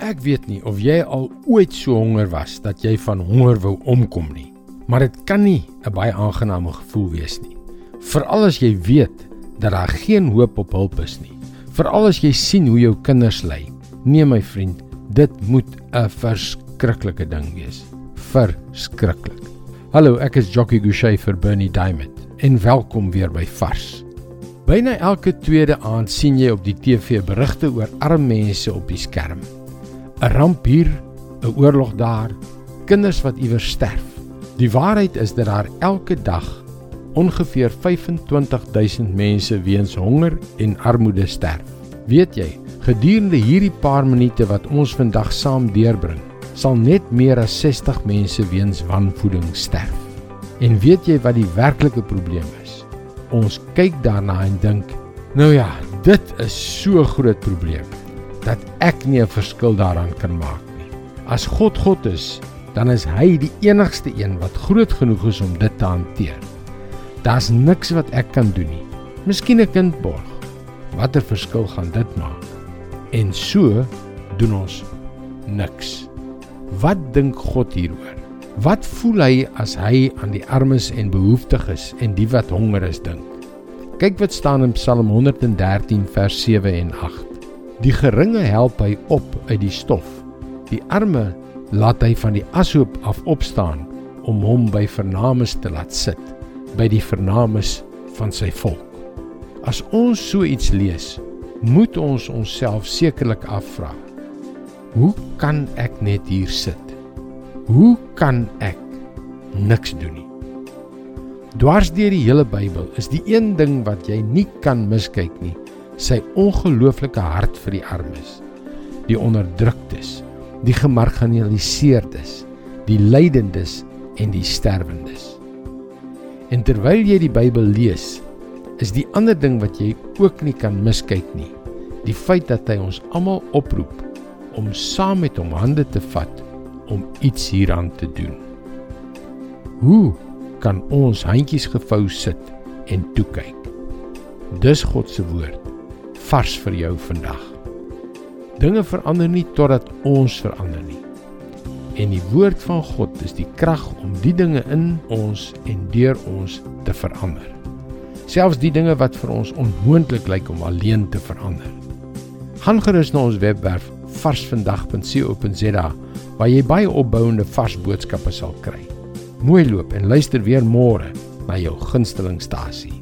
Ek weet nie of jy al ooit so honger was dat jy van honger wou omkom nie. Maar dit kan nie 'n baie aangename gevoel wees nie. Veral as jy weet dat daar geen hoop op hulp is nie. Veral as jy sien hoe jou kinders ly. Nee my vriend, dit moet 'n verskriklike ding wees. Verskriklik. Hallo, ek is Jockey Gouchee vir Bernie Diamond en welkom weer by Vars. Byna elke tweede aand sien jy op die TV berigte oor arme mense op die skerm. 'n ramp hier, 'n oorlog daar, kinders wat iewers sterf. Die waarheid is dat daar elke dag ongeveer 25000 mense weens honger en armoede sterf. Weet jy, gedurende hierdie paar minute wat ons vandag saam deurbring, sal net meer as 60 mense weens wanvoeding sterf. En weet jy wat die werklike probleem is? Ons kyk daarna en dink, nou ja, dit is so groot probleem dat ek nie 'n verskil daaraan kan maak nie. As God God is, dan is hy die enigste een wat groot genoeg is om dit te hanteer. Daar's niks wat ek kan doen nie. Miskien 'n kind borg. Watter verskil gaan dit maak? En so doen ons niks. Wat dink God hieroor? Wat voel hy as hy aan die armes en behoeftiges en die wat honger is dink? Kyk wat staan in Psalm 113 vers 7 en 8. Die geringe help hy op uit die stof. Die arme laat hy van die ashoop af opstaan om hom by vernames te laat sit, by die vernames van sy volk. As ons so iets lees, moet ons onsself sekerlik afvra: Hoe kan ek net hier sit? Hoe kan ek niks doen nie? Dwars deur die hele Bybel is die een ding wat jy nie kan miskyk nie, sy ongelooflike hart vir die armes, die onderdruktes, die gemarginaliseerdes, die lydendes en die sterwendes. En terwyl jy die Bybel lees, is die ander ding wat jy ook nie kan miskyk nie, die feit dat hy ons almal oproep om saam met hom hande te vat om iets hieraan te doen. Hoe kan ons handjies gevou sit en toe kyk? Dis God se woord vars vir jou vandag. Dinge verander nie totdat ons verander nie. En die woord van God is die krag om die dinge in ons en deur ons te verander. Selfs die dinge wat vir ons onmoontlik lyk om alleen te verander. Gaan gerus na ons webwerf varsvandag.co.za waar jy baie opbouende vars boodskappe sal kry. Mooi loop en luister weer môre na jou gunstelingstasie.